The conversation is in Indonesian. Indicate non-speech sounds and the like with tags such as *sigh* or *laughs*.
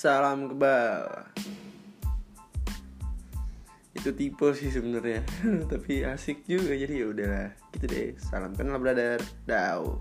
salam kebal itu tipe sih sebenarnya. *laughs* Tapi asik juga jadi ya udahlah. Gitu deh salam kenal brother. Dau